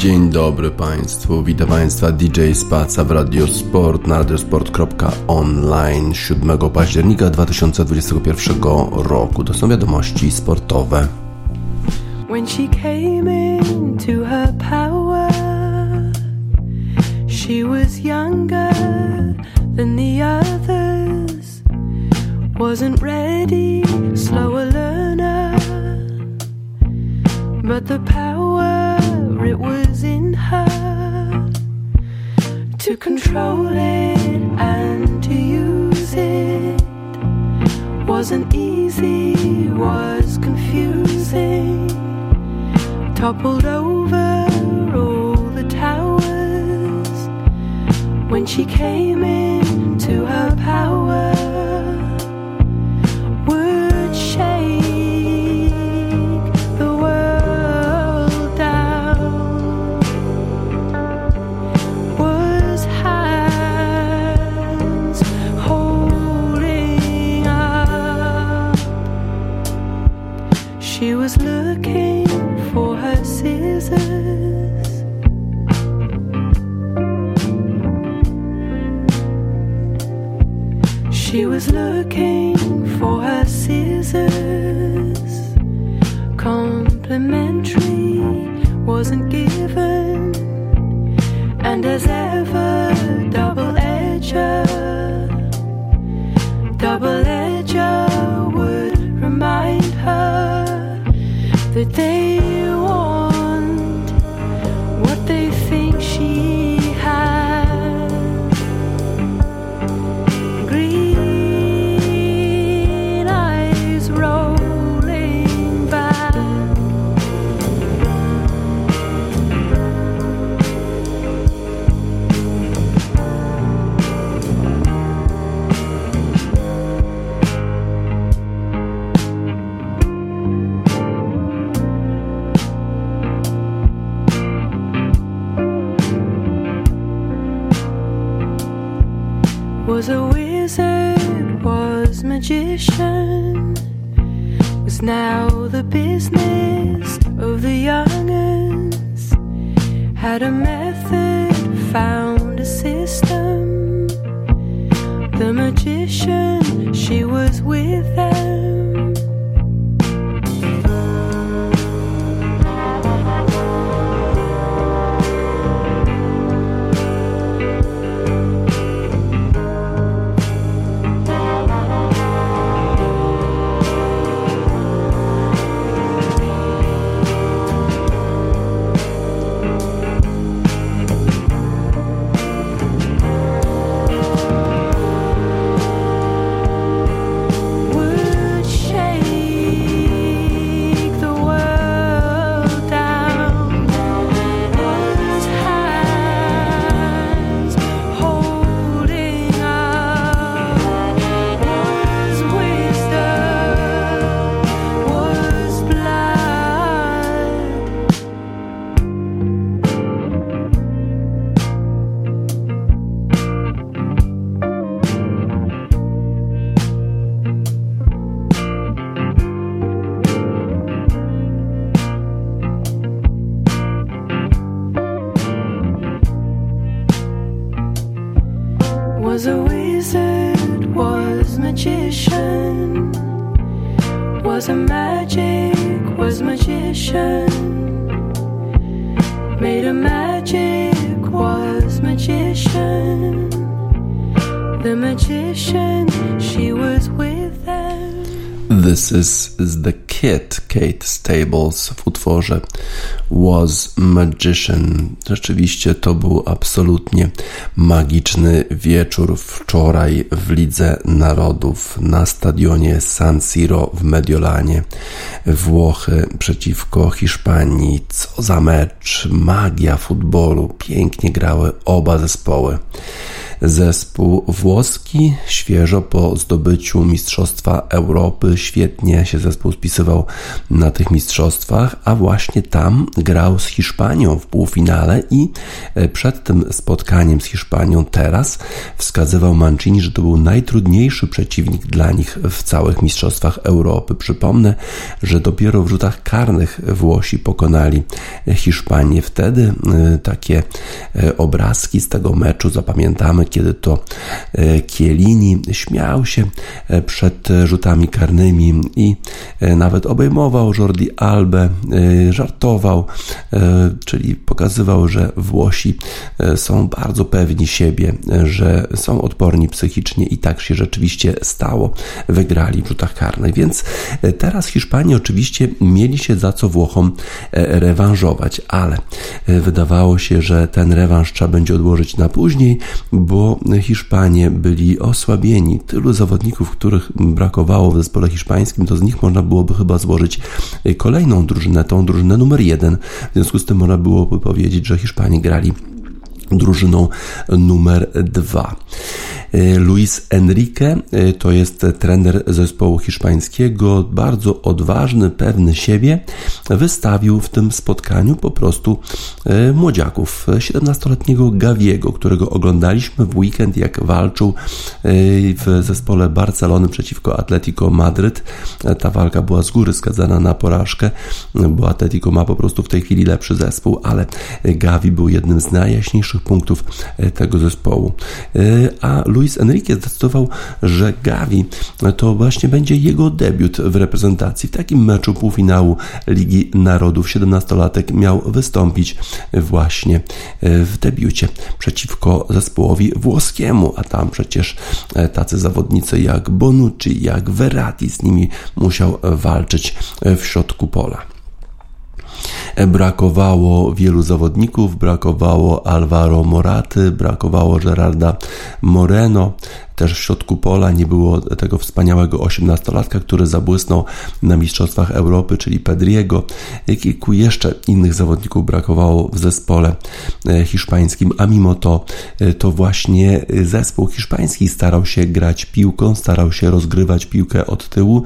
Dzień dobry Państwu, witam Państwa DJ Spaca w Radiosport na radiosport.online 7 października 2021 roku. To są wiadomości sportowe. When she came into her power She was younger than the others Wasn't ready, slower learner But the power it was in her to control it and to use it wasn't easy, was confusing. Toppled over all the towers when she came into her power. wasn't given. And as ever, double edger, double edger would remind her that they. was a wizard, was magician, was a magic, was magician, made a magic, was magician, the magician, she was with them. This is, is the Kit Kate Stables w utworze Was Magician. Rzeczywiście to był absolutnie magiczny wieczór wczoraj w Lidze Narodów na stadionie San Siro w Mediolanie. Włochy przeciwko Hiszpanii. Co za mecz! Magia futbolu. Pięknie grały oba zespoły. Zespół włoski świeżo po zdobyciu Mistrzostwa Europy świetnie się zespół spisywał na tych mistrzostwach, a właśnie tam grał z Hiszpanią w półfinale i przed tym spotkaniem z Hiszpanią teraz wskazywał Mancini, że to był najtrudniejszy przeciwnik dla nich w całych mistrzostwach Europy. Przypomnę, że dopiero w rzutach karnych Włosi pokonali Hiszpanię. Wtedy takie obrazki z tego meczu zapamiętamy, kiedy to Kielini śmiał się przed rzutami karnymi i nawet obejmował Jordi Albę, żartował, czyli pokazywał, że Włosi są bardzo pewni siebie, że są odporni psychicznie i tak się rzeczywiście stało. Wygrali w rzutach karnych, więc teraz Hiszpanie oczywiście mieli się za co Włochom rewanżować, ale wydawało się, że ten rewanż trzeba będzie odłożyć na później, bo Hiszpanie byli osłabieni. Tylu zawodników, których brakowało w zespole hiszpańskim, to z nich można byłoby chyba złożyć kolejną drużynę, tą drużynę numer jeden. W związku z tym można byłoby powiedzieć, że Hiszpanie grali drużyną numer dwa. E, Luis Enrique e, to jest trener zespołu hiszpańskiego, bardzo odważny, pewny siebie. Wystawił w tym spotkaniu po prostu e, młodziaków. 17-letniego Gaviego, którego oglądaliśmy w weekend, jak walczył w zespole Barcelony przeciwko Atletico Madryt. Ta walka była z góry skazana na porażkę, bo Atletico ma po prostu w tej chwili lepszy zespół, ale Gavi był jednym z najjaśniejszych punktów tego zespołu. A Luis Luis Enrique zdecydował, że Gavi to właśnie będzie jego debiut w reprezentacji. W takim meczu półfinału Ligi Narodów 17-latek miał wystąpić właśnie e, w debiucie przeciwko zespołowi włoskiemu, a tam przecież e, tacy zawodnicy jak Bonucci, jak Verratti z nimi musiał walczyć e, w środku pola. Brakowało wielu zawodników, brakowało Alvaro Moraty, brakowało Gerarda Moreno, też w środku pola nie było tego wspaniałego osiemnastolatka, który zabłysnął na Mistrzostwach Europy, czyli Pedriego. Kilku jeszcze innych zawodników brakowało w zespole e, hiszpańskim, a mimo to e, to właśnie zespół hiszpański starał się grać piłką, starał się rozgrywać piłkę od tyłu.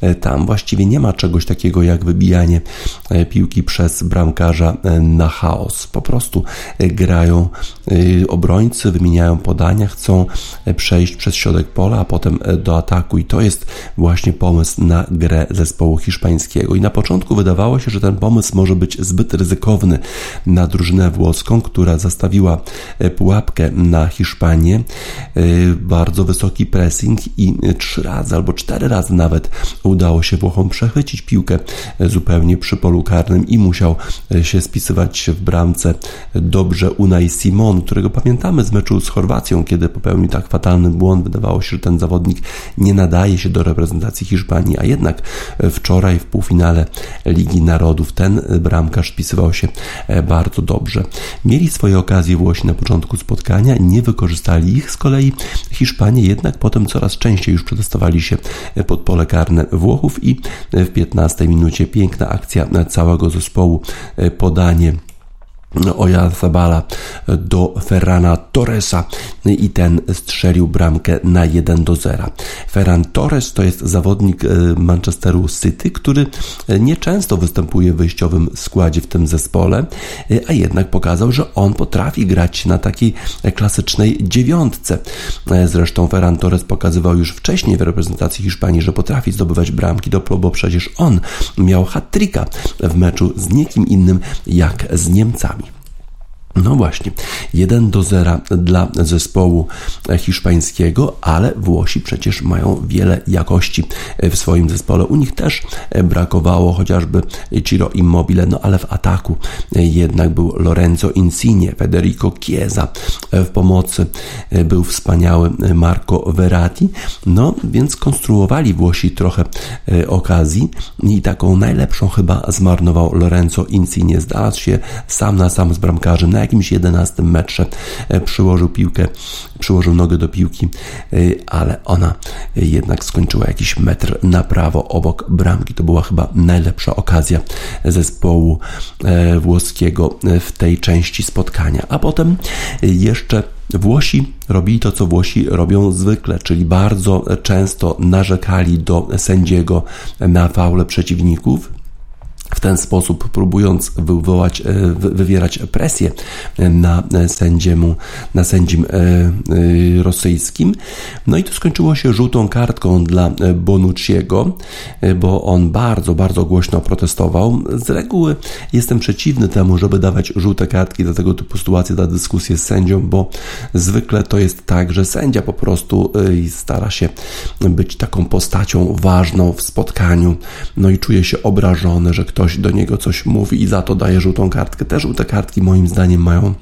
E, tam właściwie nie ma czegoś takiego jak wybijanie piłki przez bramkarza na chaos. Po prostu grają obrońcy, wymieniają podania, chcą przejść przez środek pola, a potem e, do ataku. I to jest właśnie pomysł na grę zespołu hiszpańskiego. I na początku wydawało się, że ten pomysł może być zbyt ryzykowny na drużynę włoską, która zastawiła e, pułapkę na Hiszpanię. E, bardzo wysoki pressing i trzy razy albo cztery razy nawet udało się Włochom przechwycić piłkę zupełnie przy polu karnym i musiał się spisywać w bramce dobrze Unai Simon, którego pamiętamy z meczu z Chorwacją, kiedy popełnił tak fatalny błąd błąd. Wydawało się, że ten zawodnik nie nadaje się do reprezentacji Hiszpanii, a jednak wczoraj w półfinale Ligi Narodów ten bramkarz spisywał się e, bardzo dobrze. Mieli swoje okazje Włosi na początku spotkania, nie wykorzystali ich. Z kolei Hiszpanie jednak potem coraz częściej już przetestowali się e, pod pole karne Włochów i e, w 15 minucie piękna akcja całego zespołu, podanie Oyarzabala do Ferrana Torresa i ten strzelił bramkę na 1 do 0. Ferran Torres to jest zawodnik e, Manchesteru City, który e, nieczęsto występuje w wyjściowym składzie w tym zespole, e, a jednak pokazał, że on potrafi grać na takiej klasycznej dziewiątce. Zresztą Ferran Torres pokazywał już wcześniej w reprezentacji Hiszpanii, że potrafi zdobywać bramki do bo przecież on miał hat w meczu z nikim innym jak z Niemcami. No właśnie, 1 do 0 dla zespołu hiszpańskiego, ale Włosi przecież mają wiele jakości w swoim zespole. U nich też brakowało chociażby Ciro Immobile, no ale w ataku jednak był Lorenzo Insigne, Federico Chiesa w pomocy był wspaniały Marco Verratti, no więc konstruowali Włosi trochę okazji i taką najlepszą chyba zmarnował Lorenzo Insigne. Znalazł się sam na sam z bramkarzem na jakimś 11 metrze e, przyłożył piłkę, przyłożył nogę do piłki, e, ale ona jednak skończyła jakiś metr na prawo obok bramki. To była chyba najlepsza okazja zespołu e, włoskiego w tej części spotkania. A potem jeszcze Włosi robili to, co Włosi robią zwykle, czyli bardzo często narzekali do sędziego na faule przeciwników, w ten sposób próbując wywołać, e, wywierać presję na sędziemu, na sędzim e, e, rosyjskim. No i to skończyło się żółtą kartką dla Bonucciego, bo on bardzo, bardzo głośno protestował. Z reguły jestem przeciwny temu, żeby dawać żółte kartki dla tego typu sytuacji, dla dyskusji z sędzią, bo zwykle to jest tak, że sędzia po prostu stara się być taką postacią ważną w spotkaniu, no i czuje się obrażony, że ktoś ktoś do niego coś mówi i za to daje żółtą kartkę. Te żółte kartki moim zdaniem mają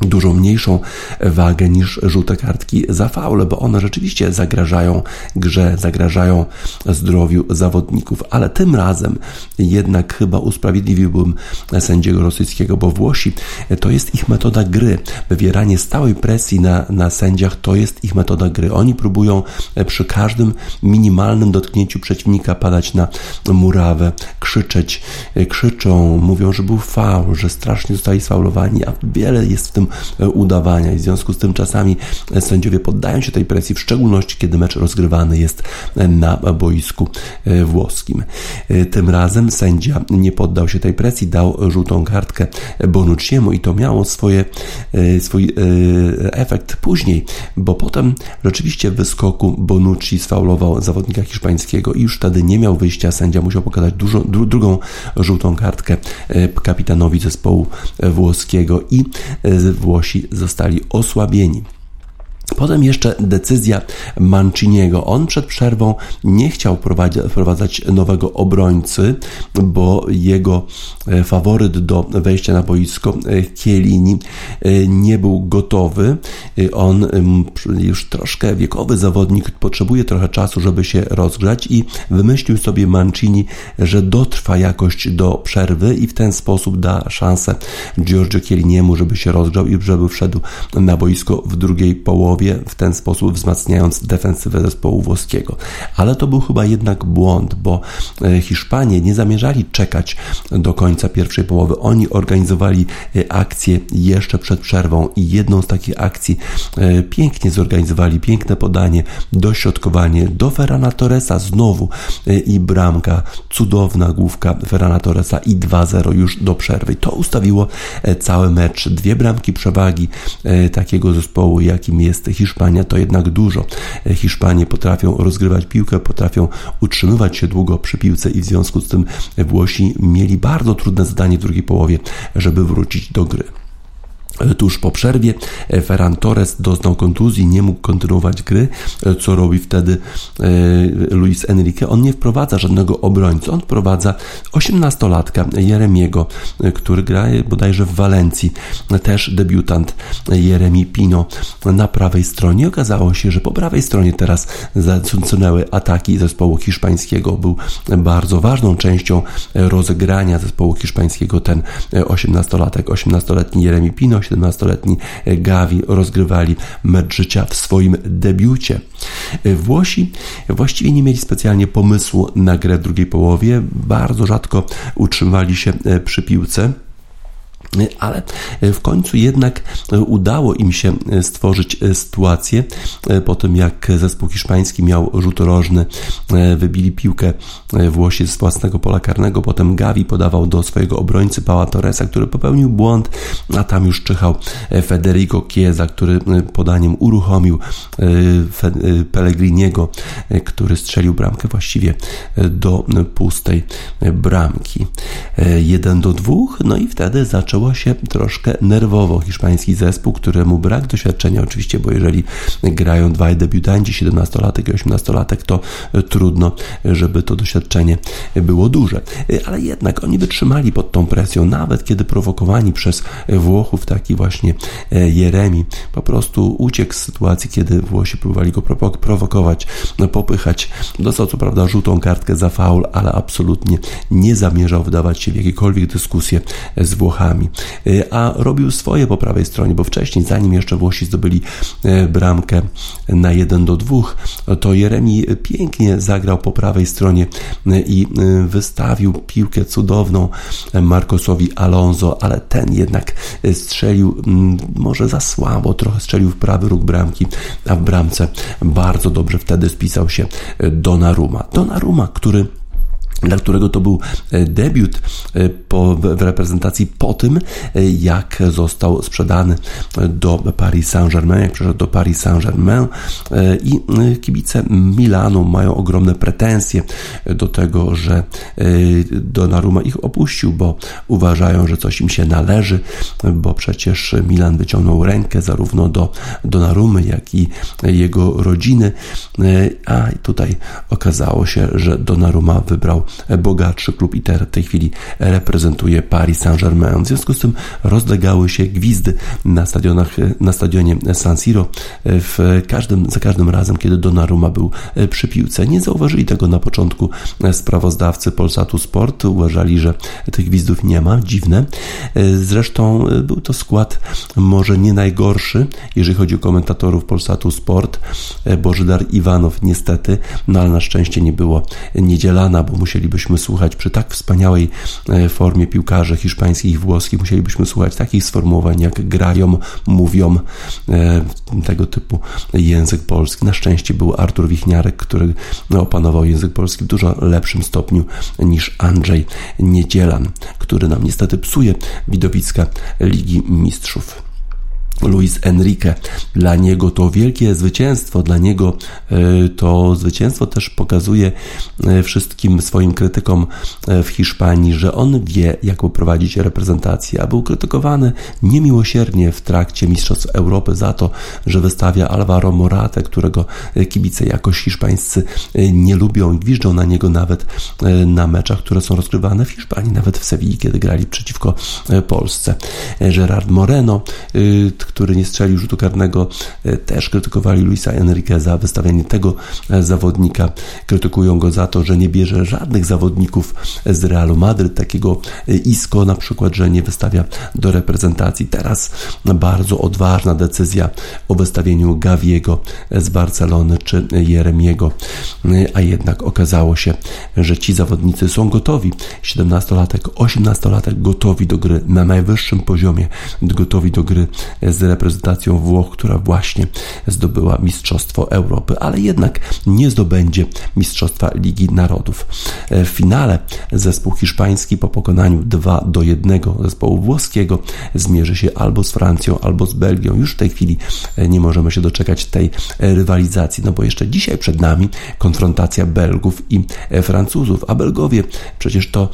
dużo mniejszą wagę niż żółte kartki za faule, bo one rzeczywiście zagrażają grze, zagrażają zdrowiu zawodników, ale tym razem jednak chyba usprawiedliwiłbym sędziego rosyjskiego, bo Włosi to jest ich metoda gry. Wywieranie stałej presji na, na sędziach to jest ich metoda gry. Oni próbują przy każdym minimalnym dotknięciu przeciwnika padać na murawę, krzyczeć, krzyczą, mówią, że był faul, że strasznie zostali sfaulowani, a wiele jest w tym E, udawania i w związku z tym czasami e, sędziowie poddają się tej presji, w szczególności kiedy mecz rozgrywany jest e, na boisku włoskim. Tym razem sędzia nie poddał się tej presji, dał żółtą kartkę Bonucciemu i to miało swoje, swój efekt później, bo potem rzeczywiście w wyskoku Bonucci sfaulował zawodnika hiszpańskiego i już wtedy nie miał wyjścia, sędzia musiał pokazać dużo, dru, drugą żółtą kartkę kapitanowi zespołu włoskiego i Włosi zostali osłabieni. Potem jeszcze decyzja Manciniego. On przed przerwą nie chciał wprowadzać nowego obrońcy, bo jego e, faworyt do wejścia na boisko, e, Chiellini, e, nie był gotowy. On już troszkę wiekowy zawodnik, potrzebuje trochę czasu, żeby się rozgrzać i wymyślił sobie Mancini, że dotrwa jakoś do przerwy i w ten sposób da szansę Giorgio Chielliniemu, żeby się rozgrzał i żeby wszedł na boisko w drugiej połowie połowie, w ten sposób wzmacniając defensywę zespołu włoskiego. Ale to był chyba jednak błąd, bo e, Hiszpanie nie zamierzali czekać do końca pierwszej połowy. Oni organizowali e, akcję jeszcze przed przerwą i jedną z takich akcji e, pięknie zorganizowali, piękne podanie, dośrodkowanie do Ferrana Torresa znowu i bramka, cudowna główka Ferrana Torresa i 2-0 już do przerwy. To ustawiło cały mecz. Dwie bramki przewagi takiego zespołu, jakim jest Hiszpania to jednak dużo. Hiszpanie potrafią rozgrywać piłkę, potrafią utrzymywać się długo przy piłce i w związku z tym Włosi mieli bardzo trudne zadanie w drugiej połowie, żeby wrócić do gry. Tuż po przerwie e, Ferran Torres doznał kontuzji, nie mógł kontynuować gry. E, co robi wtedy e, Luis Enrique? On nie wprowadza żadnego obrońcy, on wprowadza 18-latka Jeremiego, który gra bodajże w Walencji, też debiutant Jeremi Pino na prawej stronie. Okazało się, że po prawej stronie teraz zasunęły ataki zespołu hiszpańskiego. Był bardzo ważną częścią rozegrania zespołu hiszpańskiego ten 18-latek, 18-letni Jeremi Pino 17-letni Gavi rozgrywali mecz życia w swoim debiucie. Włosi właściwie nie mieli specjalnie pomysłu na grę w drugiej połowie, bardzo rzadko utrzymywali się przy piłce. Ale w końcu jednak udało im się stworzyć sytuację po tym, jak zespół hiszpański miał rzut rożny, wybili piłkę Włosi z własnego pola karnego, potem Gavi podawał do swojego obrońcy Pała Torresa, który popełnił błąd, a tam już czyhał Federico Chiesa, który podaniem uruchomił Pellegriniego, który strzelił bramkę właściwie do pustej bramki. 1 do 2, no i wtedy zaczął zaczęło się troszkę nerwowo. Hiszpański zespół, któremu brak doświadczenia oczywiście, bo jeżeli grają dwaj debiutanci, 17-latek i 18-latek, to trudno, żeby to doświadczenie było duże. Ale jednak oni wytrzymali pod tą presją, nawet kiedy prowokowani przez Włochów, taki właśnie Jeremi, po prostu uciekł z sytuacji, kiedy Włosi próbowali go prowokować, popychać. Dostał co prawda żółtą kartkę za faul, ale absolutnie nie zamierzał wdawać się w jakiekolwiek dyskusje z Włochami. Bramkami, a robił swoje po prawej stronie, bo wcześniej, zanim jeszcze Włosi zdobyli bramkę na 1 do 2, to Jeremi pięknie zagrał po prawej stronie i wystawił piłkę cudowną Marcosowi Alonso, ale ten jednak strzelił może za słabo, trochę strzelił w prawy róg bramki, a w bramce bardzo dobrze wtedy spisał się Donnarumma. Donnarumma, który dla którego to był e, debiut e, po, w reprezentacji po tym, e, jak został sprzedany do Paris Saint-Germain, jak przeszedł do Paris Saint-Germain i kibice Milanu mają ogromne pretensje do tego, że Donnarumma ich opuścił, bo uważają, że coś im się należy, bo przecież Milan wyciągnął rękę zarówno do Donnarumy, jak i jego rodziny, a tutaj okazało się, że Donnarumma wybrał bogatszy klub i w tej chwili reprezentuje Paris Saint-Germain. W związku z tym rozlegały się gwizdy na stadionach, na stadionie San Siro w każdym, za każdym razem, kiedy Donnarumma był przy piłce. Nie zauważyli tego na początku sprawozdawcy Polsatu Sport. Uważali, że tych gwizdów nie ma. Dziwne. Zresztą był to skład może nie najgorszy, jeżeli chodzi o komentatorów Polsatu Sport. Bożydar Iwanow niestety, no ale na szczęście nie było niedzielana, bo musieli musielibyśmy słuchać przy tak wspaniałej e, formie piłkarzy hiszpańskich i włoskich, musielibyśmy słuchać takich sformułowań jak grają, mówią, e, tego typu język polski. Na szczęście był Artur Wichniarek, który opanował język polski w dużo lepszym stopniu niż Andrzej Niedzielan, który nam niestety psuje widowiska Ligi Mistrzów. Luis Enrique. Dla niego to wielkie zwycięstwo, dla niego e, to zwycięstwo też pokazuje e, wszystkim swoim krytykom e, w Hiszpanii, że on wie, jak poprowadzić reprezentację, a był krytykowany niemiłosiernie w trakcie Mistrzostw Europy za to, że wystawia Alvaro Morate, którego kibice jakoś hiszpańscy nie lubią gwiżdżą na niego nawet na meczach, które są rozgrywane w Hiszpanii, nawet w Sewilli, kiedy grali przeciwko Polsce. Gerard Moreno który nie strzelił rzutu karnego, e, też krytykowali Luisa Enrique za wystawianie tego e, zawodnika. Krytykują go za to, że nie bierze żadnych zawodników z Realu Madryt, takiego e, Isco na przykład, że nie wystawia do reprezentacji. Teraz bardzo odważna decyzja o wystawieniu Gaviego z Barcelony czy Jeremiego, a jednak okazało się, że ci zawodnicy są gotowi. 17-latek, 18-latek gotowi do gry na najwyższym poziomie, gotowi do gry z reprezentacją Włoch, która właśnie zdobyła Mistrzostwo Europy, ale jednak nie zdobędzie Mistrzostwa Ligi Narodów. E, w finale zespół hiszpański po pokonaniu 2 do 1 zespołu włoskiego zmierzy się albo z Francją, albo z Belgią. Już w tej chwili e, nie możemy się doczekać tej e, rywalizacji, no bo jeszcze dzisiaj przed nami konfrontacja Belgów i Francuzów, a Belgowie przecież to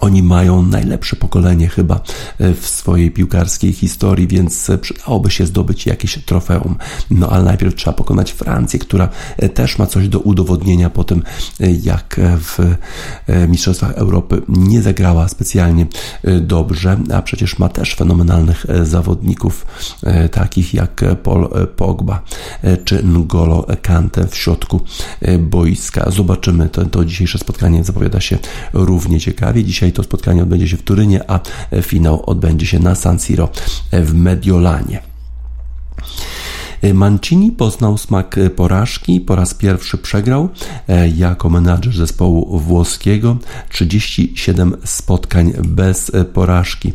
oni mają najlepsze pokolenie chyba e, w swojej piłkarskiej historii, więc e, przydałoby się zdobyć jakieś trofeum. No ale najpierw trzeba pokonać Francję, która e, też ma coś do udowodnienia po tym, jak w Mistrzostwach Europy nie zagrała specjalnie dobrze, a przecież ma też fenomenalnych zawodników, takich jak Paul Pogba czy N'Golo Kante w środku boiska. Zobaczymy, to, to dzisiejsze spotkanie zapowiada się równie ciekawie. Dzisiaj Dzisiaj to spotkanie odbędzie się w Turynie, a finał odbędzie się na San Siro w Mediolanie. Mancini poznał smak porażki, po raz pierwszy przegrał e, jako menadżer zespołu włoskiego 37 spotkań bez porażki.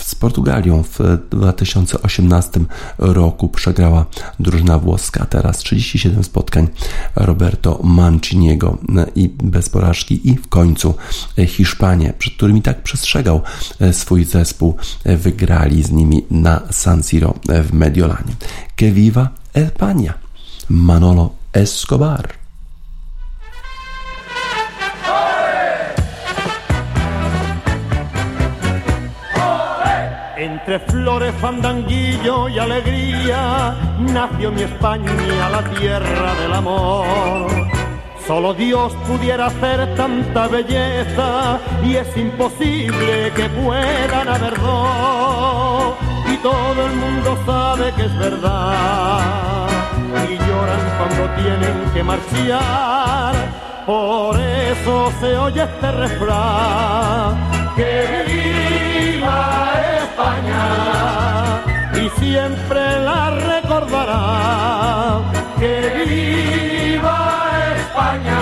Z Portugalią w 2018 roku przegrała drużyna włoska, teraz 37 spotkań Roberto Manciniego i bez porażki i w końcu Hiszpanie, przed którymi tak przestrzegał swój zespół, wygrali z nimi na San Siro w Mediolanie. Que viva España. Manolo Escobar. Entre flores, fandanguillo y alegría, nació mi España, la tierra del amor. Solo Dios pudiera hacer tanta belleza y es imposible que puedan haber dos todo el mundo sabe que es verdad y lloran cuando tienen que marchar. Por eso se oye este refrán que viva España y siempre la recordará. Que viva España,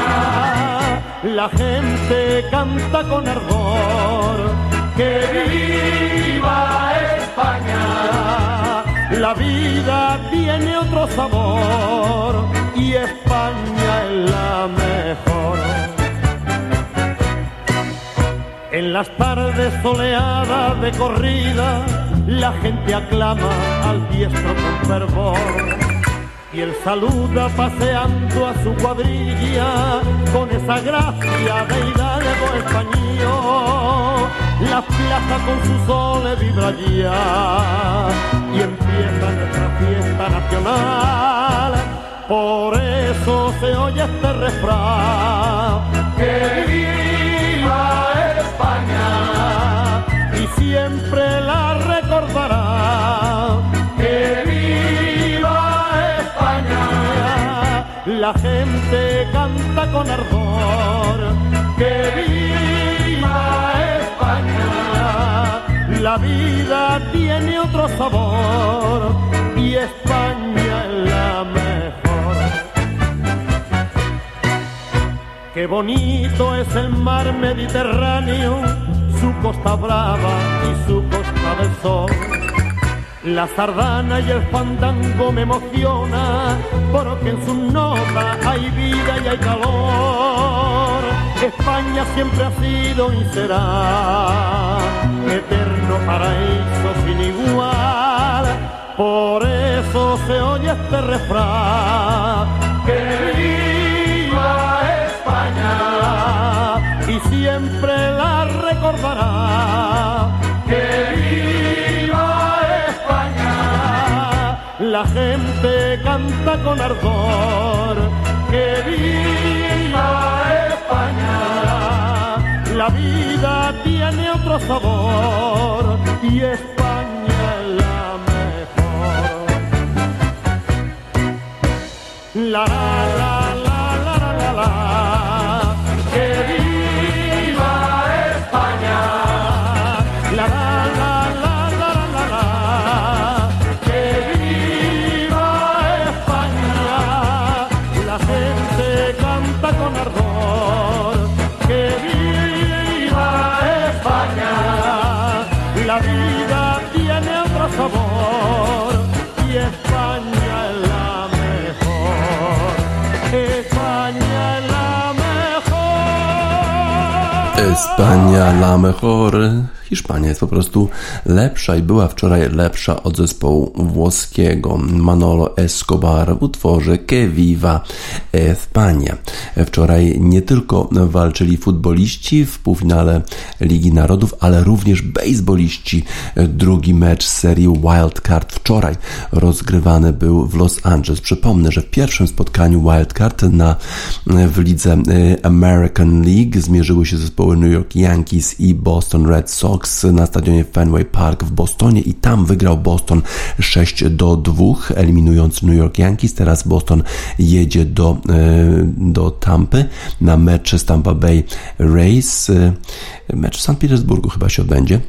la gente canta con ardor. Que viva España, la vida tiene otro sabor y España es la mejor. En las tardes soleadas de corrida, la gente aclama al diestro con fervor. Y él saluda paseando a su cuadrilla con esa gracia de hidalgo español. La plaza con su sol vibra ya y empieza nuestra fiesta nacional. Por eso se oye este refrán. Que viva España y siempre la recordará. La gente canta con ardor. Que viva España, la vida tiene otro sabor y España es la mejor. Qué bonito es el mar Mediterráneo, su costa brava y su costa del sol. La sardana y el fandango me emociona, porque en su nota hay vida y hay calor. España siempre ha sido y será eterno paraíso sin igual. Por eso se oye este refrán. Canta con ardor. Que viva España, la vida tiene otro sabor y España es la mejor. La la mejor. Hiszpania jest po prostu lepsza i była wczoraj lepsza od zespołu włoskiego Manolo Escobar w utworze Que Viva España. Wczoraj nie tylko walczyli futboliści w półfinale Ligi Narodów, ale również baseballiści. Drugi mecz serii Wildcard wczoraj rozgrywany był w Los Angeles. Przypomnę, że w pierwszym spotkaniu Wildcard na, w lidze American League zmierzyły się zespoły New York Yankees i Boston Red Sox na stadionie Fenway Park w Bostonie i tam wygrał Boston 6 do 2, eliminując New York Yankees. Teraz Boston jedzie do, y, do Tampy na mecz z Tampa Bay Rays. Y, Mecz w St. Petersburgu chyba się odbędzie.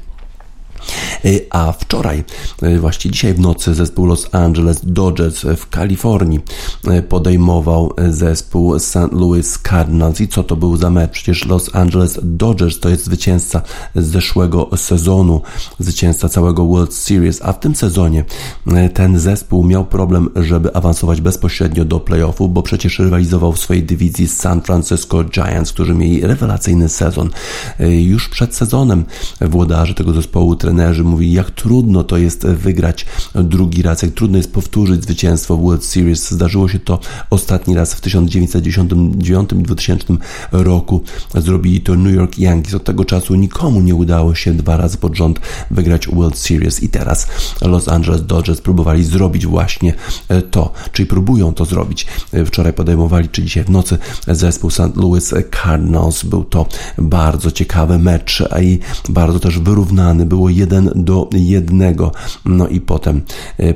Y, A wczoraj, y, właśnie dzisiaj w nocy, zespół Los Angeles Dodgers w Kalifornii y, podejmował zespół St. Louis Cardinals. I co to był za mecz? Przecież Los Angeles Dodgers to jest zwycięzca zeszłego sezonu, zwycięzca całego World Series, a w tym sezonie ten zespół miał problem, żeby awansować bezpośrednio do playoffów, bo przecież rywalizował w swojej dywizji z San Francisco Giants, którzy mieli rewelacyjny sezon. Już przed sezonem włodarze tego zespołu trenerzy mówili, jak trudno to jest wygrać drugi raz, jak trudno jest powtórzyć zwycięstwo w World Series. Zdarzyło się to ostatni raz w 1999 i 2000 roku. Zrobili to New York Yankees. Od tego czasu nikomu nie udało się dwa razy pod rząd wygrać World Series i teraz Los Angeles Dodgers próbowali zrobić właśnie to, czyli próbują to zrobić. Wczoraj podejmowali, czy dzisiaj w nocy zespół St. Louis Cardinals. Był to bardzo ciekawy mecz i bardzo też wyrównany. Było 1 do 1. No i potem,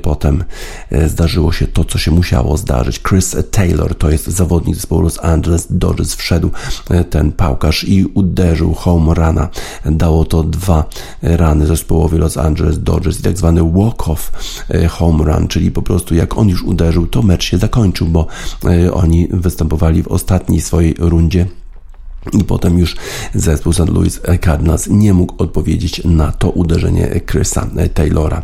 potem zdarzyło się to, co się musiało zdarzyć. Chris Taylor to jest zawodnik zespołu Los Angeles Dodgers. Wszedł ten pałkarz i uderzył home runa. Dało to dwa rany zespołowi Los Angeles Dodgers i tak zwany walk-off home run, czyli po prostu jak on już uderzył, to mecz się zakończył, bo oni występowali w ostatniej swojej rundzie i potem już zespół St. Louis Cardinals nie mógł odpowiedzieć na to uderzenie Chrisa Taylora.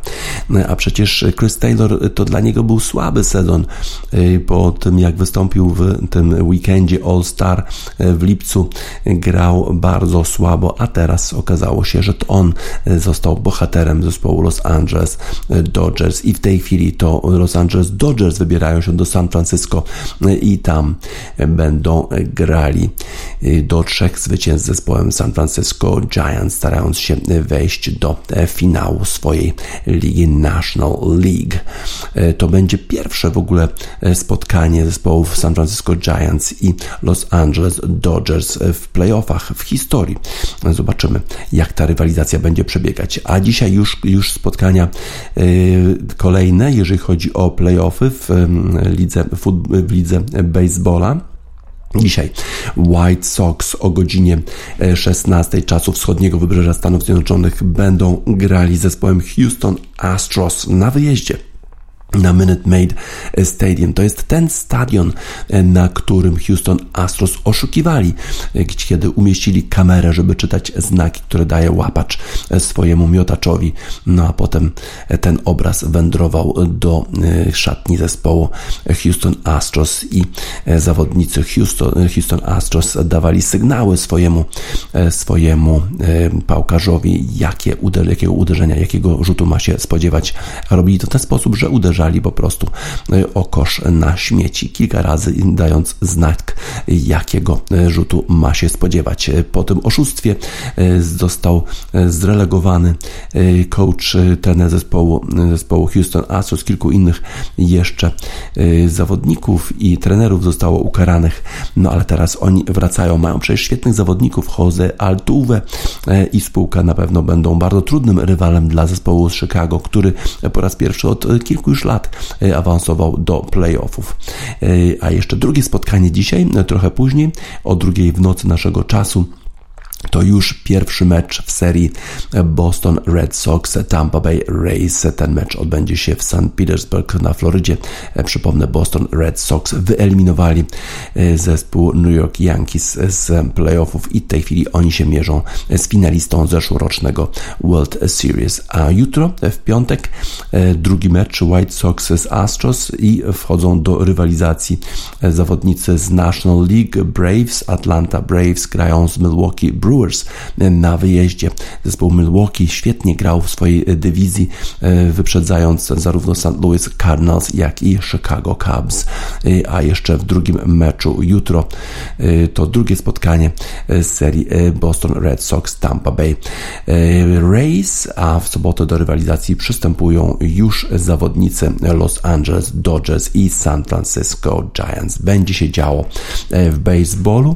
A przecież Chris Taylor to dla niego był słaby sezon y, po tym, jak wystąpił w tym weekendzie All-Star y, w lipcu. Grał bardzo słabo, a teraz okazało się, że to on został bohaterem zespołu Los Angeles Dodgers i w tej chwili to Los Angeles Dodgers wybierają się do San Francisco y, i tam będą grali do trzech zwycięstw z zespołem San Francisco Giants, starając się wejść do e, finału swojej ligi National League. E, to będzie pierwsze w ogóle e, spotkanie zespołów San Francisco Giants i Los Angeles Dodgers w playoffach w historii. Zobaczymy, jak ta rywalizacja będzie przebiegać. A dzisiaj już, już spotkania kolejne, jeżeli chodzi o playoffy w lidze, w lidze baseballa. Dzisiaj White Sox o godzinie 16 e, czasu wschodniego wybrzeża Stanów Zjednoczonych będą grali z zespołem Houston Astros na wyjeździe na Minute Maid Stadium. To jest ten stadion, e, na którym Houston Astros oszukiwali, e, kiedy umieścili kamerę, żeby czytać znaki, które daje łapacz e, swojemu miotaczowi. No a potem ten obraz wędrował do szatni zespołu Houston Astros i zawodnicy Houston, Houston Astros dawali sygnały swojemu, swojemu pałkarzowi, jakie uderzenia, jakiego rzutu ma się spodziewać. Robili to w ten sposób, że uderzali uderzali po prostu e, o kosz na śmieci kilka razy, dając znak, jakiego e, rzutu ma się spodziewać. Po tym oszustwie został zrelegowany coach, trener zespołu, zespołu Houston Astros, kilku innych jeszcze zawodników i trenerów zostało ukaranych, no ale teraz oni wracają, mają przecież świetnych zawodników, Jose Altuve i spółka na pewno będą bardzo trudnym rywalem dla zespołu z Chicago, który po raz pierwszy od kilku już lat e, awansował do playoffów. E, a jeszcze drugie spotkanie dzisiaj, e, trochę później, o drugiej w nocy naszego czasu to już pierwszy mecz w serii Boston Red Sox Tampa Bay Rays. Ten mecz odbędzie się w St. Petersburg na Florydzie. Przypomnę, Boston Red Sox wyeliminowali e, zespół New York Yankees z playoffów i w tej chwili oni się mierzą z finalistą zeszłorocznego World Series. A jutro, w piątek, e, drugi mecz White Sox z Astros i wchodzą do rywalizacji zawodnicy z National League Braves. Atlanta Braves grają z Milwaukee Brewers Brewers na wyjeździe. Zespół Milwaukee świetnie grał w swojej dywizji, e, wyprzedzając zarówno St. Louis Cardinals, jak i Chicago Cubs. E, a jeszcze w drugim meczu jutro e, to drugie spotkanie z serii Boston Red Sox Tampa Bay Rays, a w sobotę do rywalizacji przystępują już zawodnicy Los Angeles Dodgers i San Francisco Giants. Będzie się działo w baseballu.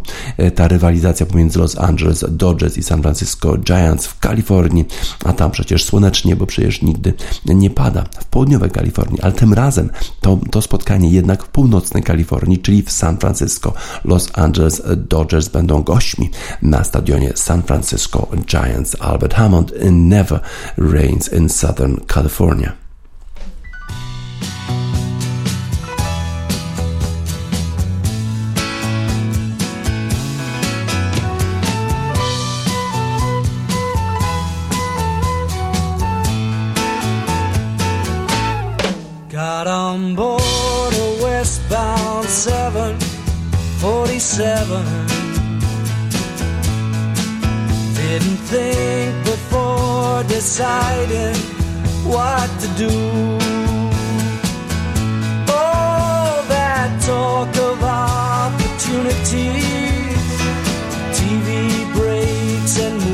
Ta rywalizacja pomiędzy Los Angeles Dodgers i San Francisco Giants w Kalifornii, a tam przecież słonecznie, bo przecież nigdy nie pada w południowej Kalifornii, ale tym razem to, to spotkanie jednak w północnej Kalifornii, czyli w San Francisco. Los Angeles Dodgers będą gośćmi na stadionie San Francisco Giants. Albert Hammond never reigns in Southern California. on board a westbound 747. Didn't think before deciding what to do. All that talk of opportunities, TV breaks and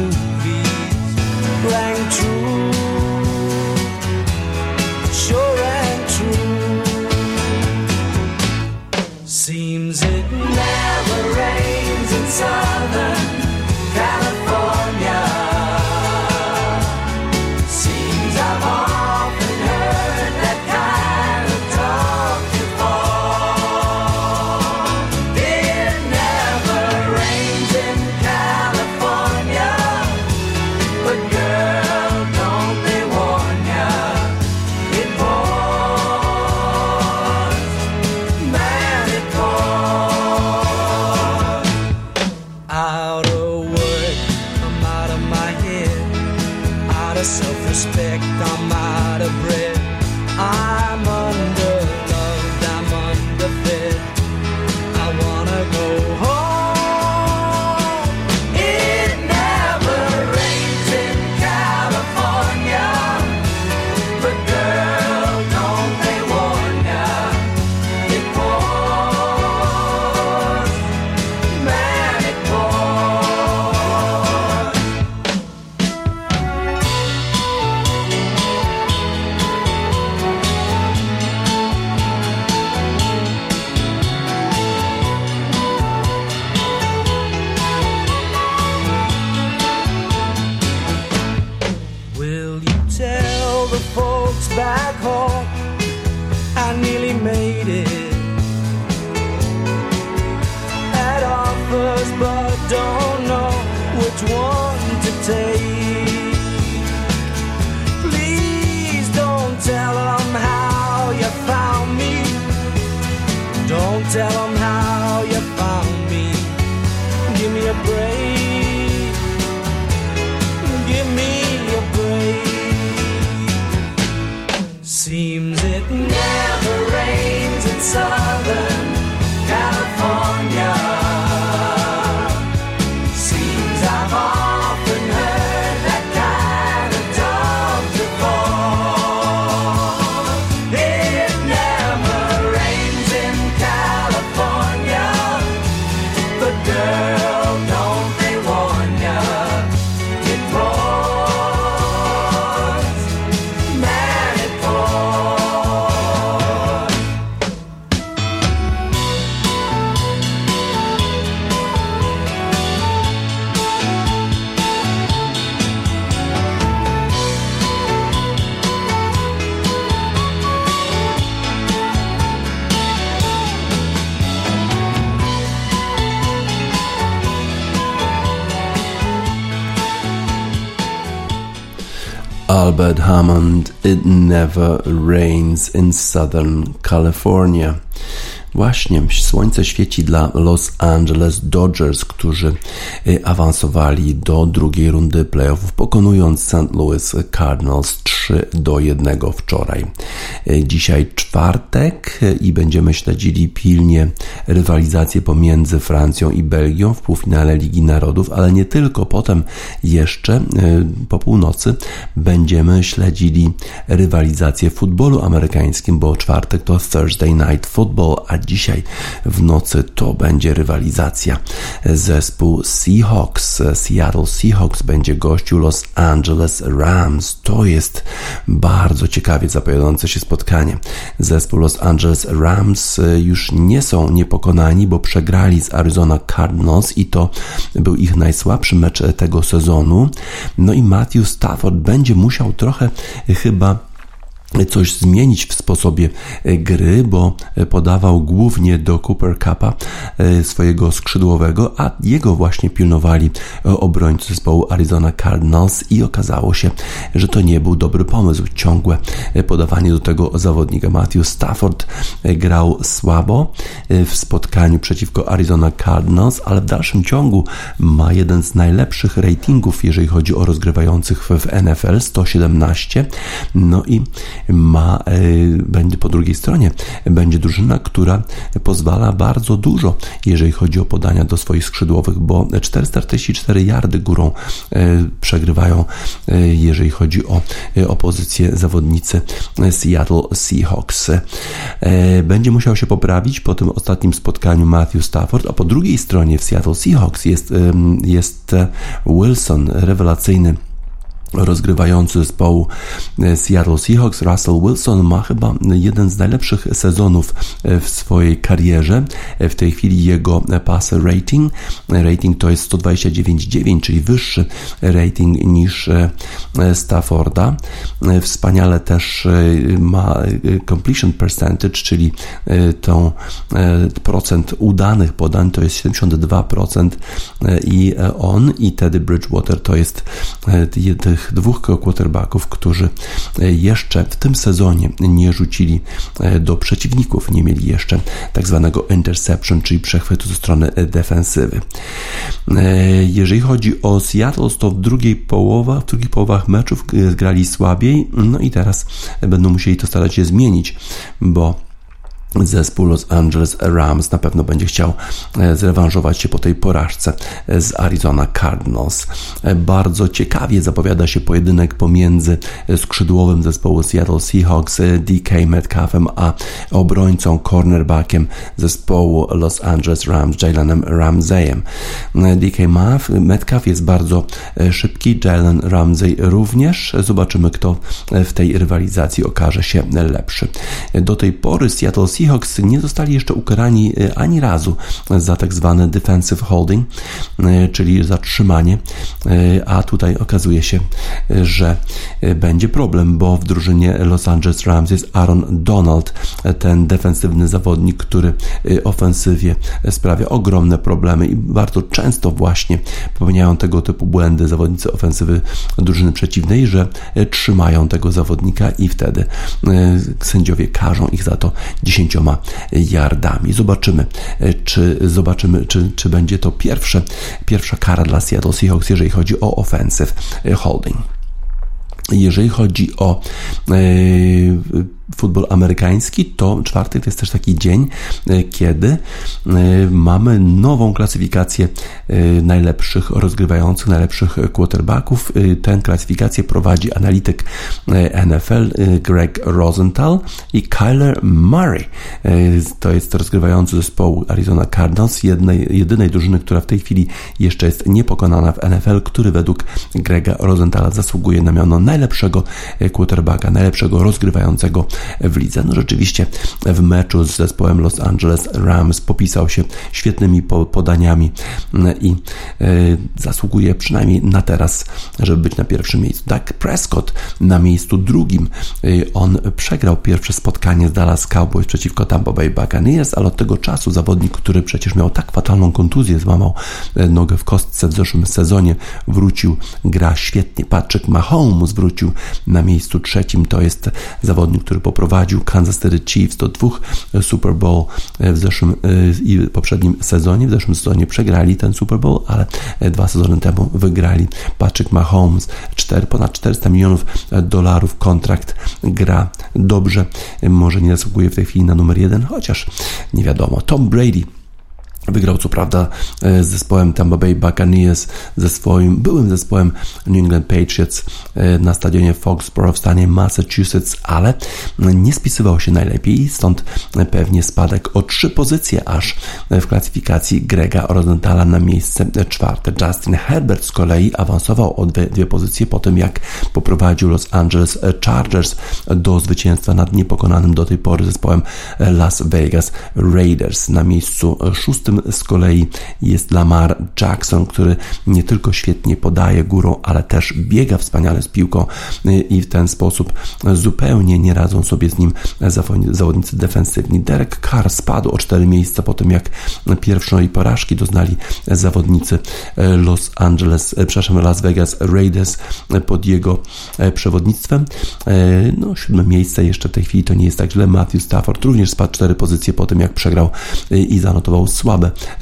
Give me Albert Hammond, It Never Rains in Southern California. Właśnie słońce świeci dla Los Angeles Dodgers, którzy y, awansowali do drugiej rundy playoffów, pokonując St. Louis Cardinals 3 do 1 wczoraj. Y, Dzisiaj czwartek i będziemy śledzili pilnie rywalizację pomiędzy Francją i Belgią w półfinale Ligi Narodów, ale nie tylko. Potem jeszcze y, po północy będziemy śledzili rywalizację w futbolu amerykańskim, bo czwartek to Thursday Night Football, a dzisiaj w nocy to będzie rywalizacja. Zespół Seahawks, Seattle Seahawks będzie gościł Los Angeles Rams. To jest bardzo ciekawie zapowiadające się spotkanie. Zespół Los Angeles Rams y, już nie są niepokonani, bo przegrali z Arizona Cardinals i to był ich najsłabszy mecz tego sezonu. No i Matthew Stafford będzie musiał trochę chyba coś zmienić w sposobie e, gry, bo podawał głównie do Cooper Cupa e, swojego skrzydłowego, a jego właśnie pilnowali e, obrońcy zespołu Arizona Cardinals i okazało się, że to nie był dobry pomysł. Ciągłe podawanie do tego zawodnika. Matthew Stafford grał słabo w spotkaniu przeciwko Arizona Cardinals, ale w dalszym ciągu ma jeden z najlepszych ratingów, jeżeli chodzi o rozgrywających w NFL, 117. No i ma, e, będzie po drugiej stronie, będzie drużyna, która pozwala bardzo dużo, jeżeli chodzi o podania do swoich skrzydłowych, bo 444 yardy górą e, przegrywają, e, jeżeli chodzi o opozycję zawodnicy Seattle Seahawks. Będzie musiał się poprawić po tym ostatnim spotkaniu Matthew Stafford, a po drugiej stronie w Seattle Seahawks jest, jest Wilson, rewelacyjny rozgrywający zespołu Seattle Seahawks, Russell Wilson ma chyba jeden z najlepszych sezonów w swojej karierze. W tej chwili jego passer rating, rating to jest 129,9, czyli wyższy rating niż Stafforda. Wspaniale też ma completion percentage, czyli tą procent udanych podań to jest 72% i on i Teddy Bridgewater to jest tych tych dwóch quarterbacków, którzy jeszcze w tym sezonie nie rzucili do przeciwników, nie mieli jeszcze tak zwanego interception, czyli przechwytu ze strony defensywy. Jeżeli chodzi o Seattle, to w drugiej połowie, w drugich połowach meczów grali słabiej, no i teraz będą musieli to starać się zmienić, bo Zespół Los Angeles Rams na pewno będzie chciał zrewanżować się po tej porażce z Arizona Cardinals. Bardzo ciekawie zapowiada się pojedynek pomiędzy skrzydłowym zespołu Seattle Seahawks DK Metcalfem, a obrońcą, cornerbackiem zespołu Los Angeles Rams Jalenem Ramseyem. DK Metcalf jest bardzo szybki, Jalen Ramsey również. Zobaczymy, kto w tej rywalizacji okaże się lepszy. Do tej pory Seattle Seahawks nie zostali jeszcze ukarani ani razu za tak zwane defensive holding, czyli zatrzymanie, a tutaj okazuje się, że będzie problem, bo w drużynie Los Angeles Rams jest Aaron Donald, ten defensywny zawodnik, który ofensywie sprawia ogromne problemy i bardzo często właśnie popełniają tego typu błędy zawodnicy ofensywy drużyny przeciwnej, że trzymają tego zawodnika i wtedy sędziowie karzą ich za to 10 yardami. Zobaczymy, czy zobaczymy, czy, czy będzie to pierwsze, pierwsza kara dla Seattle Seahawks, jeżeli chodzi o offensive holding. Jeżeli chodzi o yy, futbol amerykański, to czwartek to jest też taki dzień, e, kiedy e, mamy nową klasyfikację e, najlepszych rozgrywających, najlepszych quarterbacków. Tę klasyfikację prowadzi analityk NFL Greg Rosenthal i Kyler Murray. To jest rozgrywający zespołu Arizona Cardinals, jednej, jedynej drużyny, która w tej chwili jeszcze jest niepokonana w NFL, który według Grega Rosenthala zasługuje na miano najlepszego quarterbacka, najlepszego rozgrywającego w lidze. No rzeczywiście w meczu z zespołem Los Angeles Rams popisał się świetnymi podaniami mm, i e, zasługuje przynajmniej na teraz, żeby być na pierwszym miejscu. Dak Prescott na miejscu drugim. E, on przegrał pierwsze spotkanie z Dallas Cowboys przeciwko Tampa Bay Buccaneers, ale od tego czasu zawodnik, który przecież miał tak fatalną kontuzję, złamał e, nogę w kostce w zeszłym sezonie, wrócił, gra świetnie. Patrick Mahomes wrócił na miejscu trzecim. To jest zawodnik, który poprowadził Kansas City Chiefs do dwóch e, Super Bowl e, w zeszłym e, i poprzednim sezonie. W zeszłym sezonie przegrali ten Super Bowl, ale dwa sezony temu wygrali. Patrick Mahomes, 4, ponad 400 milionów dolarów kontrakt, gra dobrze, może nie zasługuje w tej chwili na numer jeden, chociaż nie wiadomo. Tom Brady Wygrał co prawda e, z zespołem Tampa Bay Buccaneers, ze swoim byłym zespołem New England Patriots e, na stadionie Foxborough w stanie Massachusetts, ale nie spisywał się najlepiej, stąd pewnie spadek o trzy pozycje aż w klasyfikacji Grega Rosenthala na miejsce czwarte. Justin Herbert z kolei awansował o dwie, dwie pozycje po tym, jak poprowadził Los Angeles Chargers do zwycięstwa nad niepokonanym do tej pory zespołem Las Vegas Raiders na miejscu szóstym z kolei jest Lamar Jackson, który nie tylko świetnie podaje górą, ale też biega wspaniale z piłką i w ten sposób zupełnie nie radzą sobie z nim zawodnicy defensywni. Derek Carr spadł o 4 miejsca po tym, jak pierwszej porażki doznali zawodnicy Los Angeles, przepraszam, Las Vegas Raiders pod jego przewodnictwem. No, siódme miejsce jeszcze w tej chwili to nie jest tak źle. Matthew Stafford również spadł 4 pozycje po tym, jak przegrał i zanotował słabe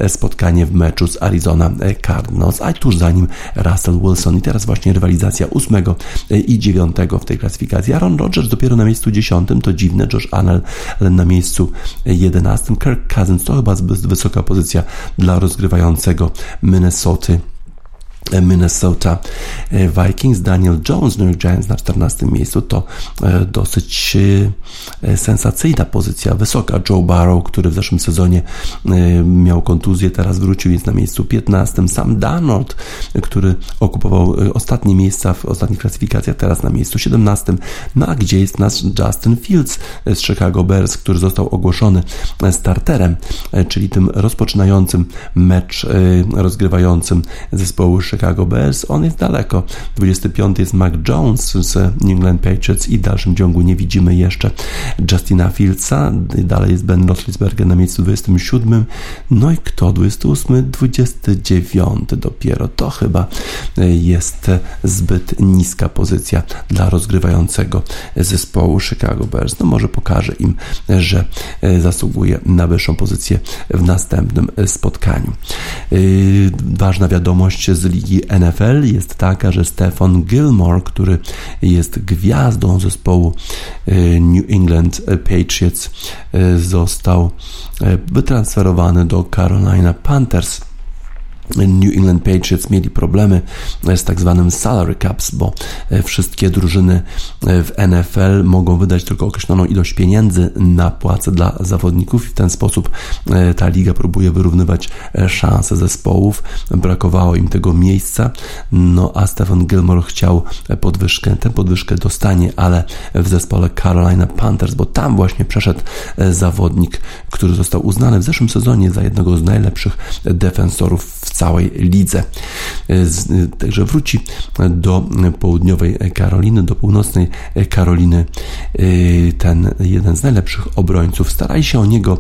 spotkanie w meczu z Arizona Cardinals, a tuż za nim Russell Wilson. I teraz właśnie rywalizacja ósmego i dziewiątego w tej klasyfikacji. Aaron Rodgers dopiero na miejscu dziesiątym, to dziwne, Josh Allen na miejscu jedenastym, Kirk Cousins to chyba zbyt wysoka pozycja dla rozgrywającego Minnesota Minnesota e, Vikings, Daniel Jones, New York Giants na 14 miejscu, to e, dosyć e, sensacyjna pozycja, wysoka. Joe Barrow, który w zeszłym sezonie miał kontuzję, teraz wrócił, jest na miejscu 15. Sam Darnold, który okupował ostatnie miejsca w ostatnich klasyfikacjach, teraz na miejscu 17. No a gdzie jest nasz Justin Fields z Chicago Bears, który został ogłoszony starterem, czyli tym rozpoczynającym mecz rozgrywającym zespołu Chicago Chicago Bears, on jest daleko. 25 jest Mac Jones z New England Patriots i w dalszym ciągu nie widzimy jeszcze Justina Fieldsa. Dalej jest Ben Roethlisberger na miejscu 27. No i kto? 28, 29 dopiero. To chyba jest zbyt niska pozycja dla rozgrywającego zespołu Chicago Bears. No może pokaże im, że zasługuje na wyższą pozycję w następnym spotkaniu. Ważna wiadomość z ligi ligi NFL jest taka, że Stefan Gilmore, który jest gwiazdą zespołu e, New England Patriots, e, został e, wytransferowany do Carolina Panthers. New England Patriots mieli problemy z tak zwanym salary caps, bo e, wszystkie drużyny e, w NFL mogą wydać tylko określoną ilość pieniędzy na płace dla zawodników i w ten sposób e, ta liga próbuje wyrównywać szanse zespołów. Brakowało im tego miejsca, no a Stephen Gilmore chciał podwyżkę. Tę podwyżkę dostanie, ale w zespole Carolina Panthers, bo tam właśnie przeszedł zawodnik, który został uznany w zeszłym sezonie za jednego z najlepszych defensorów w całej lidze. Także wróci do południowej Karoliny, do północnej Karoliny ten jeden z najlepszych obrońców. Starali się o niego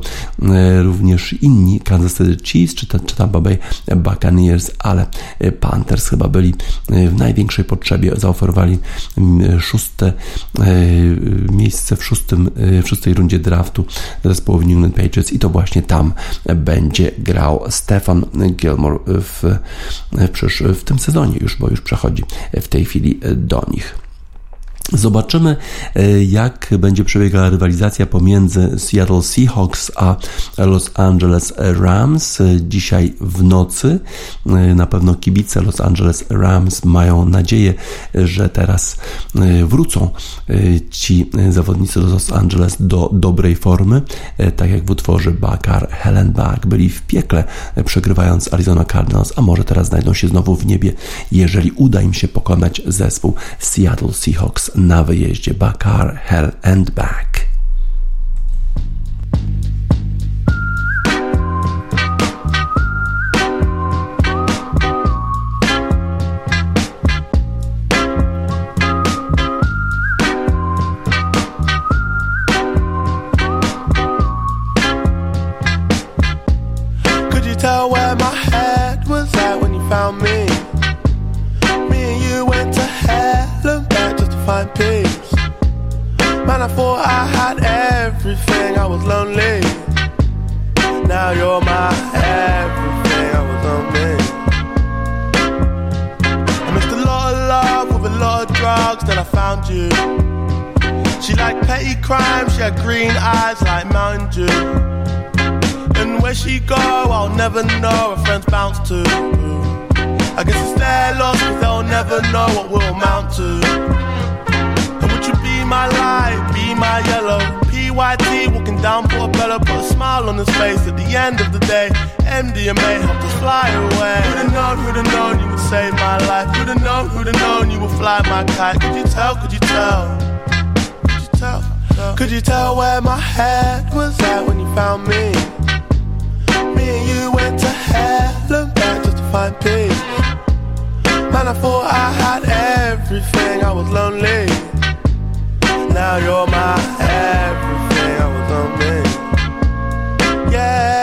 również inni Kansas City Chiefs czy, czy Tampa Bay Buccaneers, ale Panthers chyba byli w największej potrzebie. Zaoferowali szóste miejsce w, szóstym, w szóstej rundzie draftu zespołu New England Patriots i to właśnie tam będzie grał Stefan Gilmore w, w, w tym sezonie już, bo już przechodzi w tej chwili do nich. Zobaczymy, e, jak będzie przebiegała rywalizacja pomiędzy Seattle Seahawks a Los Angeles Rams dzisiaj w nocy. E, na pewno kibice Los Angeles Rams mają nadzieję, że teraz e, wrócą ci zawodnicy Los Angeles do dobrej formy, tak jak w utworze Bakar Hellenbach byli w piekle, przegrywając Arizona Cardinals, a może teraz znajdą się znowu w niebie, jeżeli uda im się pokonać zespół Seattle Seahawks na wyjeździe Bakar, Hell and Back. Before I had everything, I was lonely. Now you're my everything, I was lonely. I missed a lot of love with a lot of drugs, then I found you. She liked petty crime, she had green eyes like Mountain Dew. And where she go, I'll never know, her friends bounce to. I guess it's their loss, cause they'll never know what we'll amount to my yellow. PYT walking down Portobello, put a smile on his face. At the end of the day, MDMA helped us fly away. Who'da known, have known you would save my life? Who'd have known, Who'd have known you would fly my kite? Could you tell, could you tell? Could you tell? tell? Could you tell where my head was at when you found me? Me and you went to hell and back just to find peace. Man, I thought I had everything, I was lonely now you're my everything. I was on me. Yeah.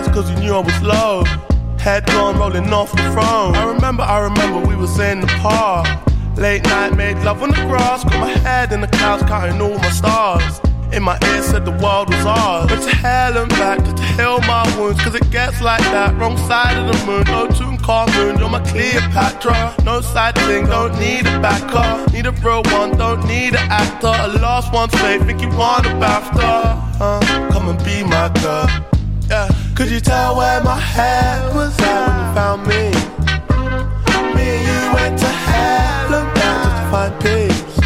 cause you knew I was low. Head gone rolling off the throne. I remember, I remember we were saying the park. Late night, made love on the grass. Got my head in the clouds, counting all my stars. In my ear said the world was ours. But to hell and back, to heal my wounds. Cause it gets like that, wrong side of the moon. No tune, car moon, you're my Cleopatra. No side thing, don't need a backup. Need a real one, don't need an actor. A lost one's faith, think you want a BAFTA. Uh, come and be my girl. Yeah. Could you tell where my head was at when you found me? Me and you went to hell and back to find peace.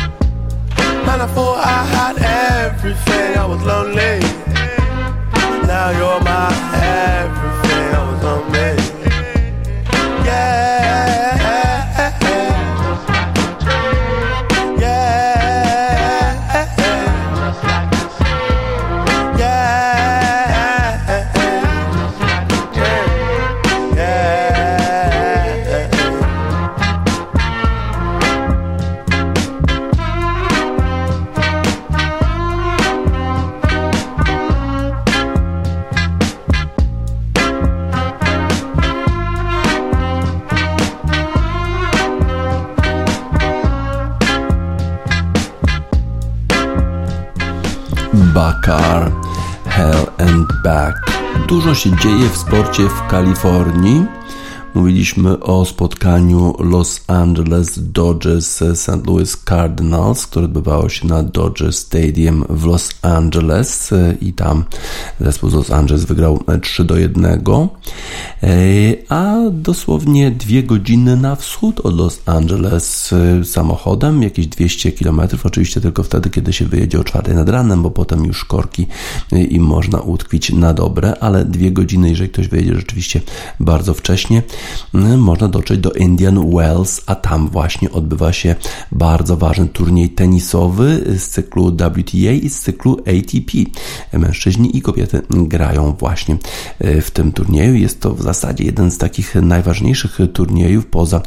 Man, I thought I had everything. I was lonely. Now you're my everything. Się dzieje w sporcie w Kalifornii. Mówiliśmy o spotkaniu Los Angeles Dodgers St. Louis Cardinals, które odbywało się na Dodger Stadium w Los Angeles i tam zespół Los Angeles wygrał 3 do 1. A dosłownie dwie godziny na wschód od Los Angeles samochodem, jakieś 200 km, oczywiście tylko wtedy, kiedy się wyjedzie o 4 nad ranem, bo potem już korki i można utkwić na dobre, ale dwie godziny, jeżeli ktoś wyjedzie rzeczywiście bardzo wcześnie, można dotrzeć do Indian Wells, a tam właśnie odbywa się bardzo ważny turniej tenisowy z cyklu WTA i z cyklu ATP. Mężczyźni i kobiety grają właśnie e, w tym turnieju. Jest to w zasadzie jeden z takich najważniejszych turniejów poza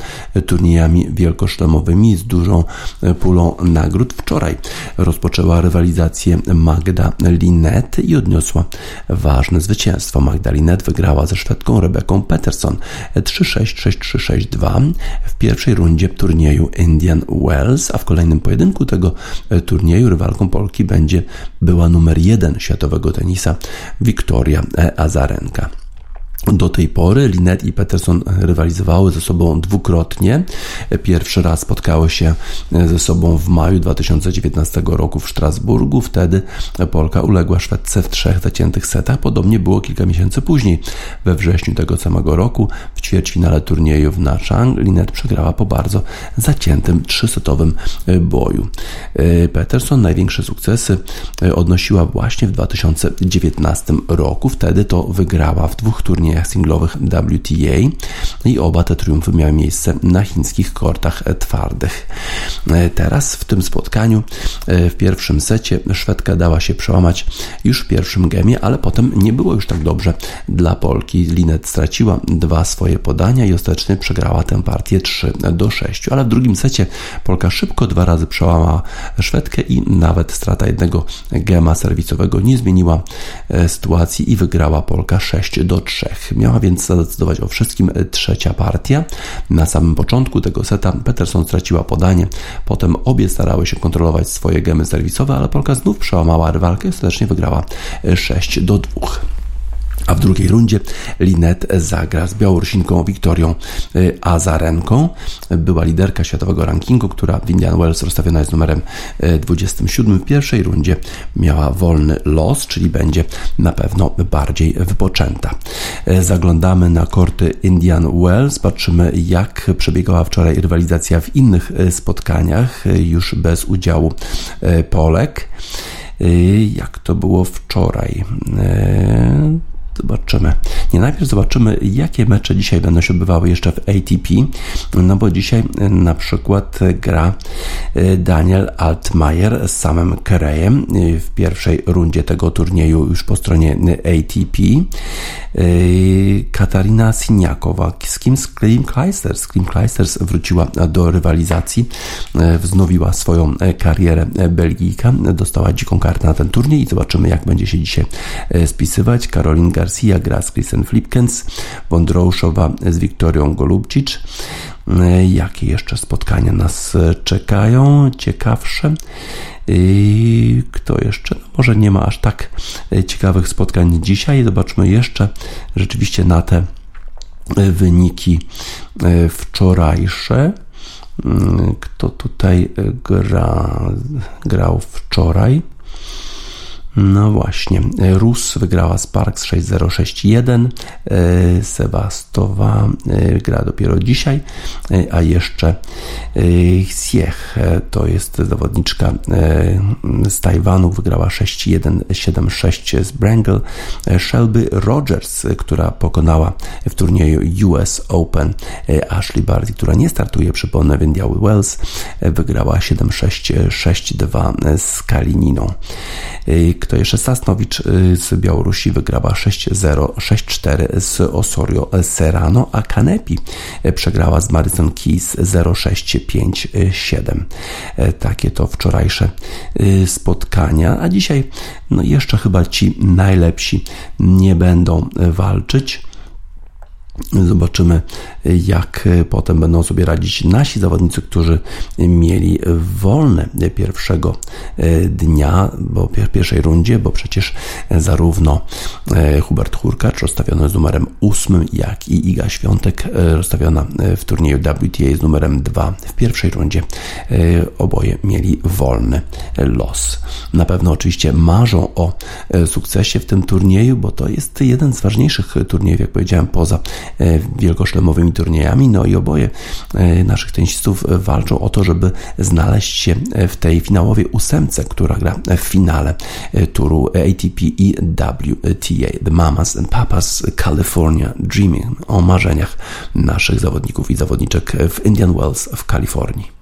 turniejami wielkoszlemowymi z dużą e, pulą nagród. Wczoraj rozpoczęła rywalizację Magda Linet i odniosła ważne zwycięstwo. Magda Linet wygrała ze Szwedką Rebeką Peterson 3-6-6-3-6-2 w pierwszej rundzie turnieju Indian Wells, a w kolejnym pojedynku tego e, turnieju rywalką Polki będzie była numer jeden światowego tenisa Wiktoria Azarenka. Do tej pory Linet i Peterson rywalizowały ze sobą dwukrotnie. Pierwszy raz spotkały się ze sobą w maju 2019 roku w Strasburgu. Wtedy Polka uległa Szwedce w trzech zaciętych setach. Podobnie było kilka miesięcy później. We wrześniu tego samego roku w ćwierćfinale turnieju w Nachang Linet przegrała po bardzo zaciętym trzysetowym boju. Peterson największe sukcesy odnosiła właśnie w 2019 roku. Wtedy to wygrała w dwóch turniejach turniejach singlowych WTA i oba te triumfy miały miejsce na chińskich kortach twardych. E, teraz w tym spotkaniu e, w pierwszym secie Szwedka dała się przełamać już w pierwszym gemie, ale potem nie było już tak dobrze dla Polki. Linet straciła dwa swoje podania i ostatecznie przegrała tę partię 3 do 6, ale w drugim secie Polka szybko dwa razy przełamała Szwedkę i nawet strata jednego gema serwisowego nie zmieniła e, sytuacji i wygrała Polka 6 do 3. Miała więc zadecydować o wszystkim trzecia partia. Na samym początku tego seta Peterson straciła podanie, potem obie starały się kontrolować swoje gemy serwisowe, ale Polka znów przełamała rywalkę i ostatecznie wygrała 6 do 2 a w drugiej rundzie Linet zagra z Białorusinką Wiktorią y, Azarenką. Była liderka światowego rankingu, która w Indian Wells rozstawiona jest numerem 27. Y, w pierwszej rundzie miała wolny los, czyli będzie na pewno bardziej wypoczęta. Y, zaglądamy na korty Indian Wells, patrzymy jak przebiegała wczoraj rywalizacja w innych spotkaniach, już bez udziału Polek. Jak to było wczoraj? Zobaczymy. Nie najpierw zobaczymy, jakie mecze dzisiaj będą się odbywały jeszcze w ATP. No bo dzisiaj na przykład gra e, Daniel Altmaier z samym Kerejem e, w pierwszej rundzie tego turnieju już po stronie ATP. E, Katarina Siniakowa z kim Klim Kleisters. Klim Kleisters wróciła do rywalizacji, wznowiła swoją karierę Belgijka, dostała dziką kartę na ten turniej i zobaczymy, jak będzie się dzisiaj spisywać. Karolin Garcia Garcia gra z Chrisem Flipkens, Wondrouszowa z Wiktorią Golubcic. Jakie jeszcze spotkania nas czekają? Ciekawsze. Kto jeszcze? No może nie ma aż tak ciekawych spotkań dzisiaj. Zobaczmy jeszcze rzeczywiście na te wyniki wczorajsze. Kto tutaj gra, grał wczoraj? No właśnie, Rus wygrała Sparks 6061, e, Sewastowa e, gra dopiero dzisiaj, e, a jeszcze Xiech to jest zawodniczka z Tajwanu, wygrała 6176 z Brangle, Shelby Rogers, która pokonała w turnieju US Open Ashley Barty, która nie startuje, przypomnę, w Indian Wells, wygrała 7662 z Kalininą. Kto jeszcze? Sasnowicz y, z Białorusi wygrała 6-0, 6-4 z Osorio Serrano, a Kanepi y, przegrała z Madison Keys 0-6-5-7. Y, takie to wczorajsze spotkania, a dzisiaj no jeszcze chyba ci najlepsi nie będą walczyć. Zobaczymy, jak potem będą sobie radzić nasi zawodnicy, którzy mieli wolne 1 dnia, bo w pierwszej rundzie, bo przecież zarówno Hubert Hurkacz rozstawiony z numerem 8, jak i Iga Świątek rozstawiona w turnieju WTA z numerem 2 w pierwszej rundzie. Oboje mieli wolny los. Na pewno oczywiście marzą o sukcesie w tym turnieju, bo to jest jeden z ważniejszych turniejów, jak powiedziałem, poza wielkoszlemowymi turniejami. No i oboje naszych tenisistów walczą o to, żeby znaleźć się w tej finałowej ósemce, która gra w finale turu ATP i WTA. The Mamas and Papas California Dreaming o marzeniach naszych zawodników i zawodniczek w Indian Wells w Kalifornii.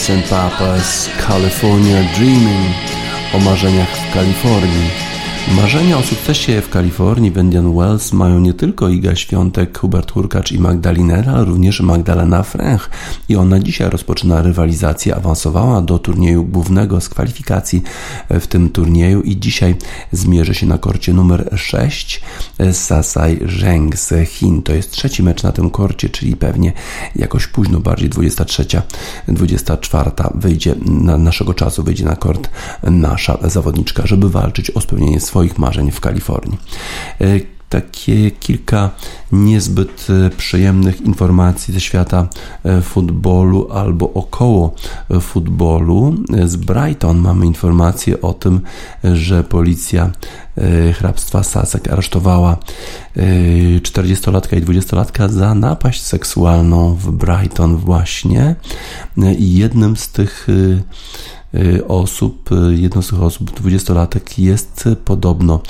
Mamas Papas, California Dreaming o marzeniach w Kalifornii. Marzenia o sukcesie w Kalifornii w Indian Wells mają nie tylko Iga Świątek, Hubert Hurkacz i Magdalinera, ale również Magdalena Fręch i ona dzisiaj rozpoczyna rywalizację, awansowała do turnieju głównego z kwalifikacji w tym turnieju i dzisiaj zmierzy się na korcie numer 6 z Sasai Zheng z Chin. To jest trzeci mecz na tym korcie, czyli pewnie jakoś późno, bardziej 23, 24 wyjdzie na naszego czasu, wyjdzie na kort nasza zawodniczka, żeby walczyć o spełnienie swoich marzeń w Kalifornii e, takie kilka niezbyt e, przyjemnych informacji ze świata e, futbolu albo około futbolu. Z Brighton mamy informację o tym, że policja hrabstwa Sussex aresztowała 40-latka i 20-latka za napaść seksualną w Brighton właśnie i jednym z tych osób, y, jedną z tych osób, dwudziestolatek, jest podobno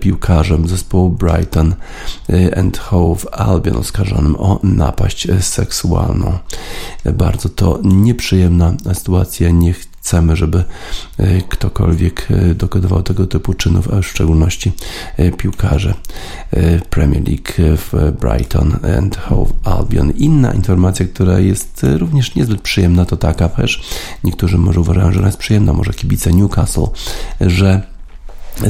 piłkarzem zespołu Brighton y, and Hove Albion oskarżonym o napaść seksualną. Bardzo to nieprzyjemna sytuacja. Nie chcemy, żeby e, ktokolwiek e, dokonywał tego typu czynów, a w szczególności e, piłkarze Premier League w Brighton and Hove Albion. Inna informacja, która jest również niezbyt przyjemna, to taka, też niektórzy może uważają, że ona jest przyjemna, może kibice Newcastle, że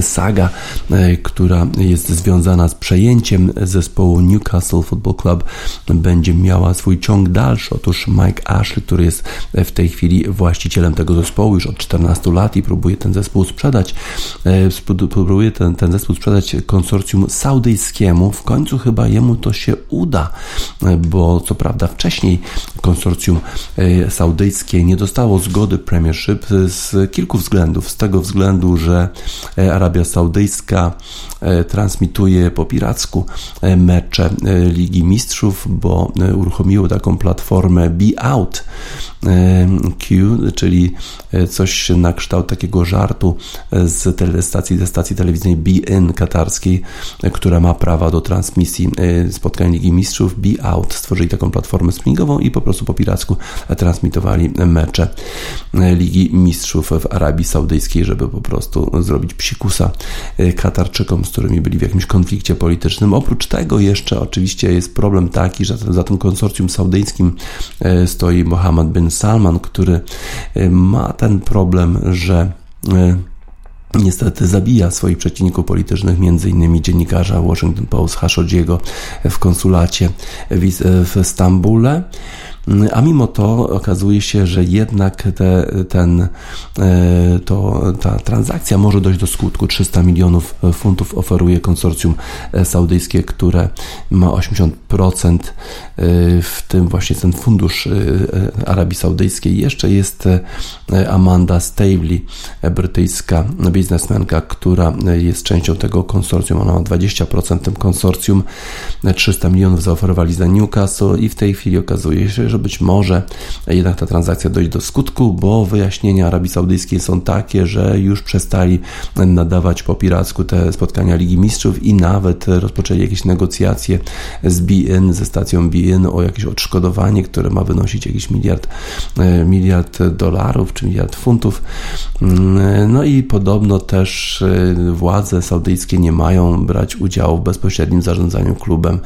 saga, e, która jest związana z przejęciem zespołu Newcastle Football Club będzie miała swój ciąg dalszy. Otóż Mike Ashley, który jest w tej chwili właścicielem tego zespołu już od 14 lat i próbuje ten zespół sprzedać, e, próbuje ten, ten zespół sprzedać konsorcjum saudyjskiemu. W końcu chyba jemu to się uda, e, bo co prawda wcześniej konsorcjum saudyjskie nie dostało zgody Premiership z kilku względów. Z tego względu, że Arabia Saudyjska e, transmituje po piracku e, mecze e, Ligi Mistrzów, bo uruchomiło taką platformę Be Out Q, czyli coś na kształt takiego żartu z telestacji, ze stacji telewizyjnej Be In katarskiej, która ma prawa do transmisji spotkań Ligi Mistrzów. Be Out stworzyli taką platformę streamingową i po prostu po piracku transmitowali mecze Ligi Mistrzów w Arabii Saudyjskiej, żeby po prostu zrobić psikus Y, Katarczykom, z którymi byli w jakimś konflikcie politycznym. Oprócz tego jeszcze oczywiście jest problem taki, że za tym konsorcjum saudyjskim y, stoi Mohammed bin Salman, który y, ma ten problem, że niestety zabija swoich przeciwników politycznych, m.in. dziennikarza Washington Post Khashoggiego w konsulacie w Stambule. A mimo to okazuje się, że jednak te, ten, e, to, ta transakcja może dojść do skutku. 300 milionów funtów oferuje konsorcjum saudyjskie, które ma 80% e, w tym właśnie ten fundusz e, Arabii Saudyjskiej. Jeszcze jest Amanda Stavely, brytyjska biznesmenka, która jest częścią tego konsorcjum. Ona ma 20% tym konsorcjum. 300 milionów zaoferowali za Newcastle i w tej chwili okazuje się, że że być może jednak ta transakcja dojdzie do skutku, bo wyjaśnienia Arabii Saudyjskiej są takie, że już przestali nadawać po piracku te spotkania Ligi Mistrzów i nawet rozpoczęli jakieś negocjacje z BN, ze stacją BN o jakieś odszkodowanie, które ma wynosić jakiś miliard, e, miliard dolarów czy miliard funtów. Mm, no i podobno też e, władze saudyjskie nie mają brać udziału w bezpośrednim zarządzaniu klubem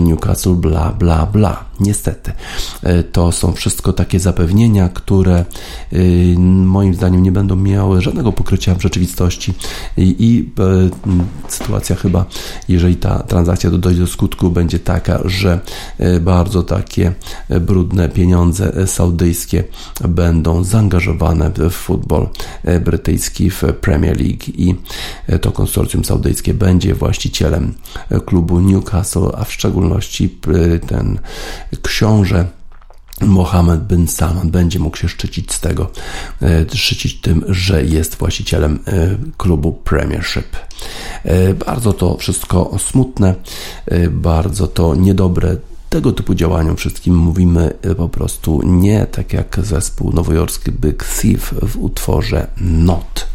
Newcastle, bla, bla, bla. Niestety. E, to są wszystko takie zapewnienia, które y, moim zdaniem nie będą miały żadnego pokrycia w rzeczywistości. I, i e, sytuacja chyba, jeżeli ta transakcja dojdzie do skutku, będzie taka, że e, bardzo takie brudne pieniądze saudyjskie będą zaangażowane w futbol brytyjski w Premier League. I to konsorcjum saudyjskie będzie właścicielem klubu Newcastle, a w szczególności ten książę Mohammed bin Salman będzie mógł się szczycić z tego, e, szczycić tym, że jest właścicielem e, klubu Premiership. E, bardzo to wszystko smutne, bardzo to niedobre. Tego typu działaniom wszystkim mówimy po prostu nie, tak jak zespół nowojorski Big Thief w utworze Not.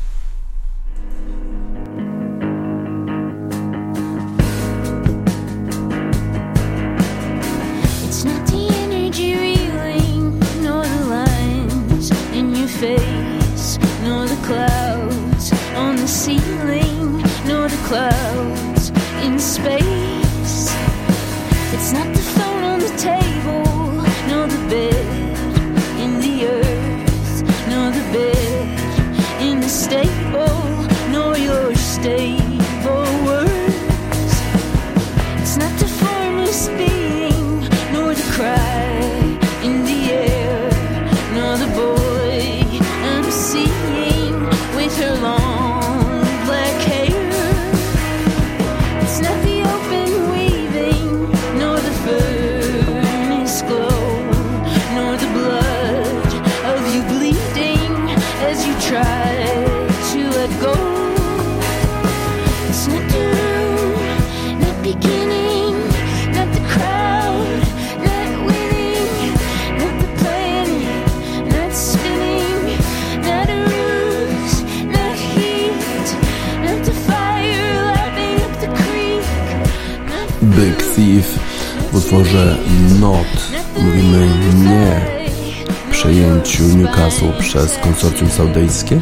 Utworze Not mówimy nie przejęciu Newcastle przez konsorcjum saudyjskie.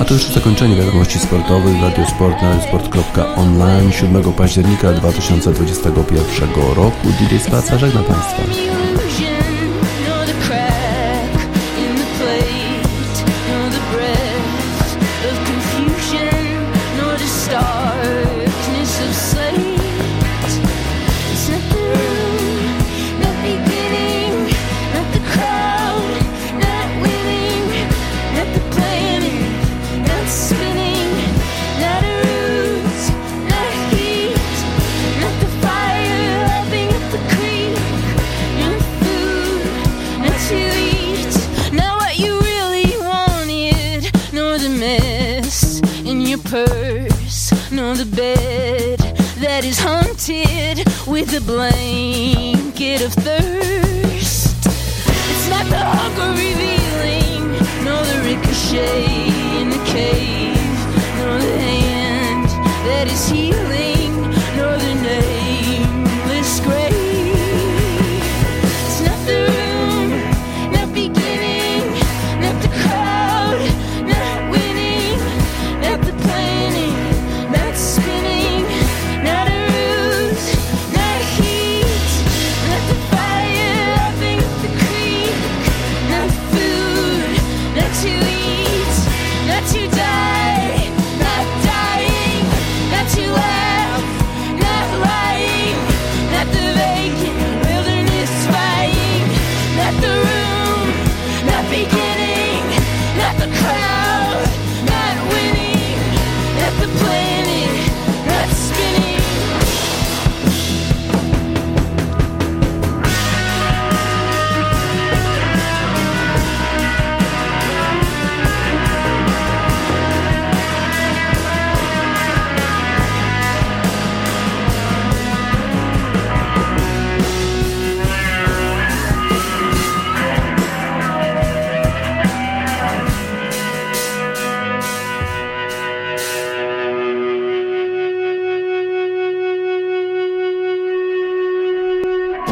A to jeszcze zakończenie wiadomości sportowych Radio Sport na sport.online 7 października 2021 roku. DJ Spaca żegna Państwa.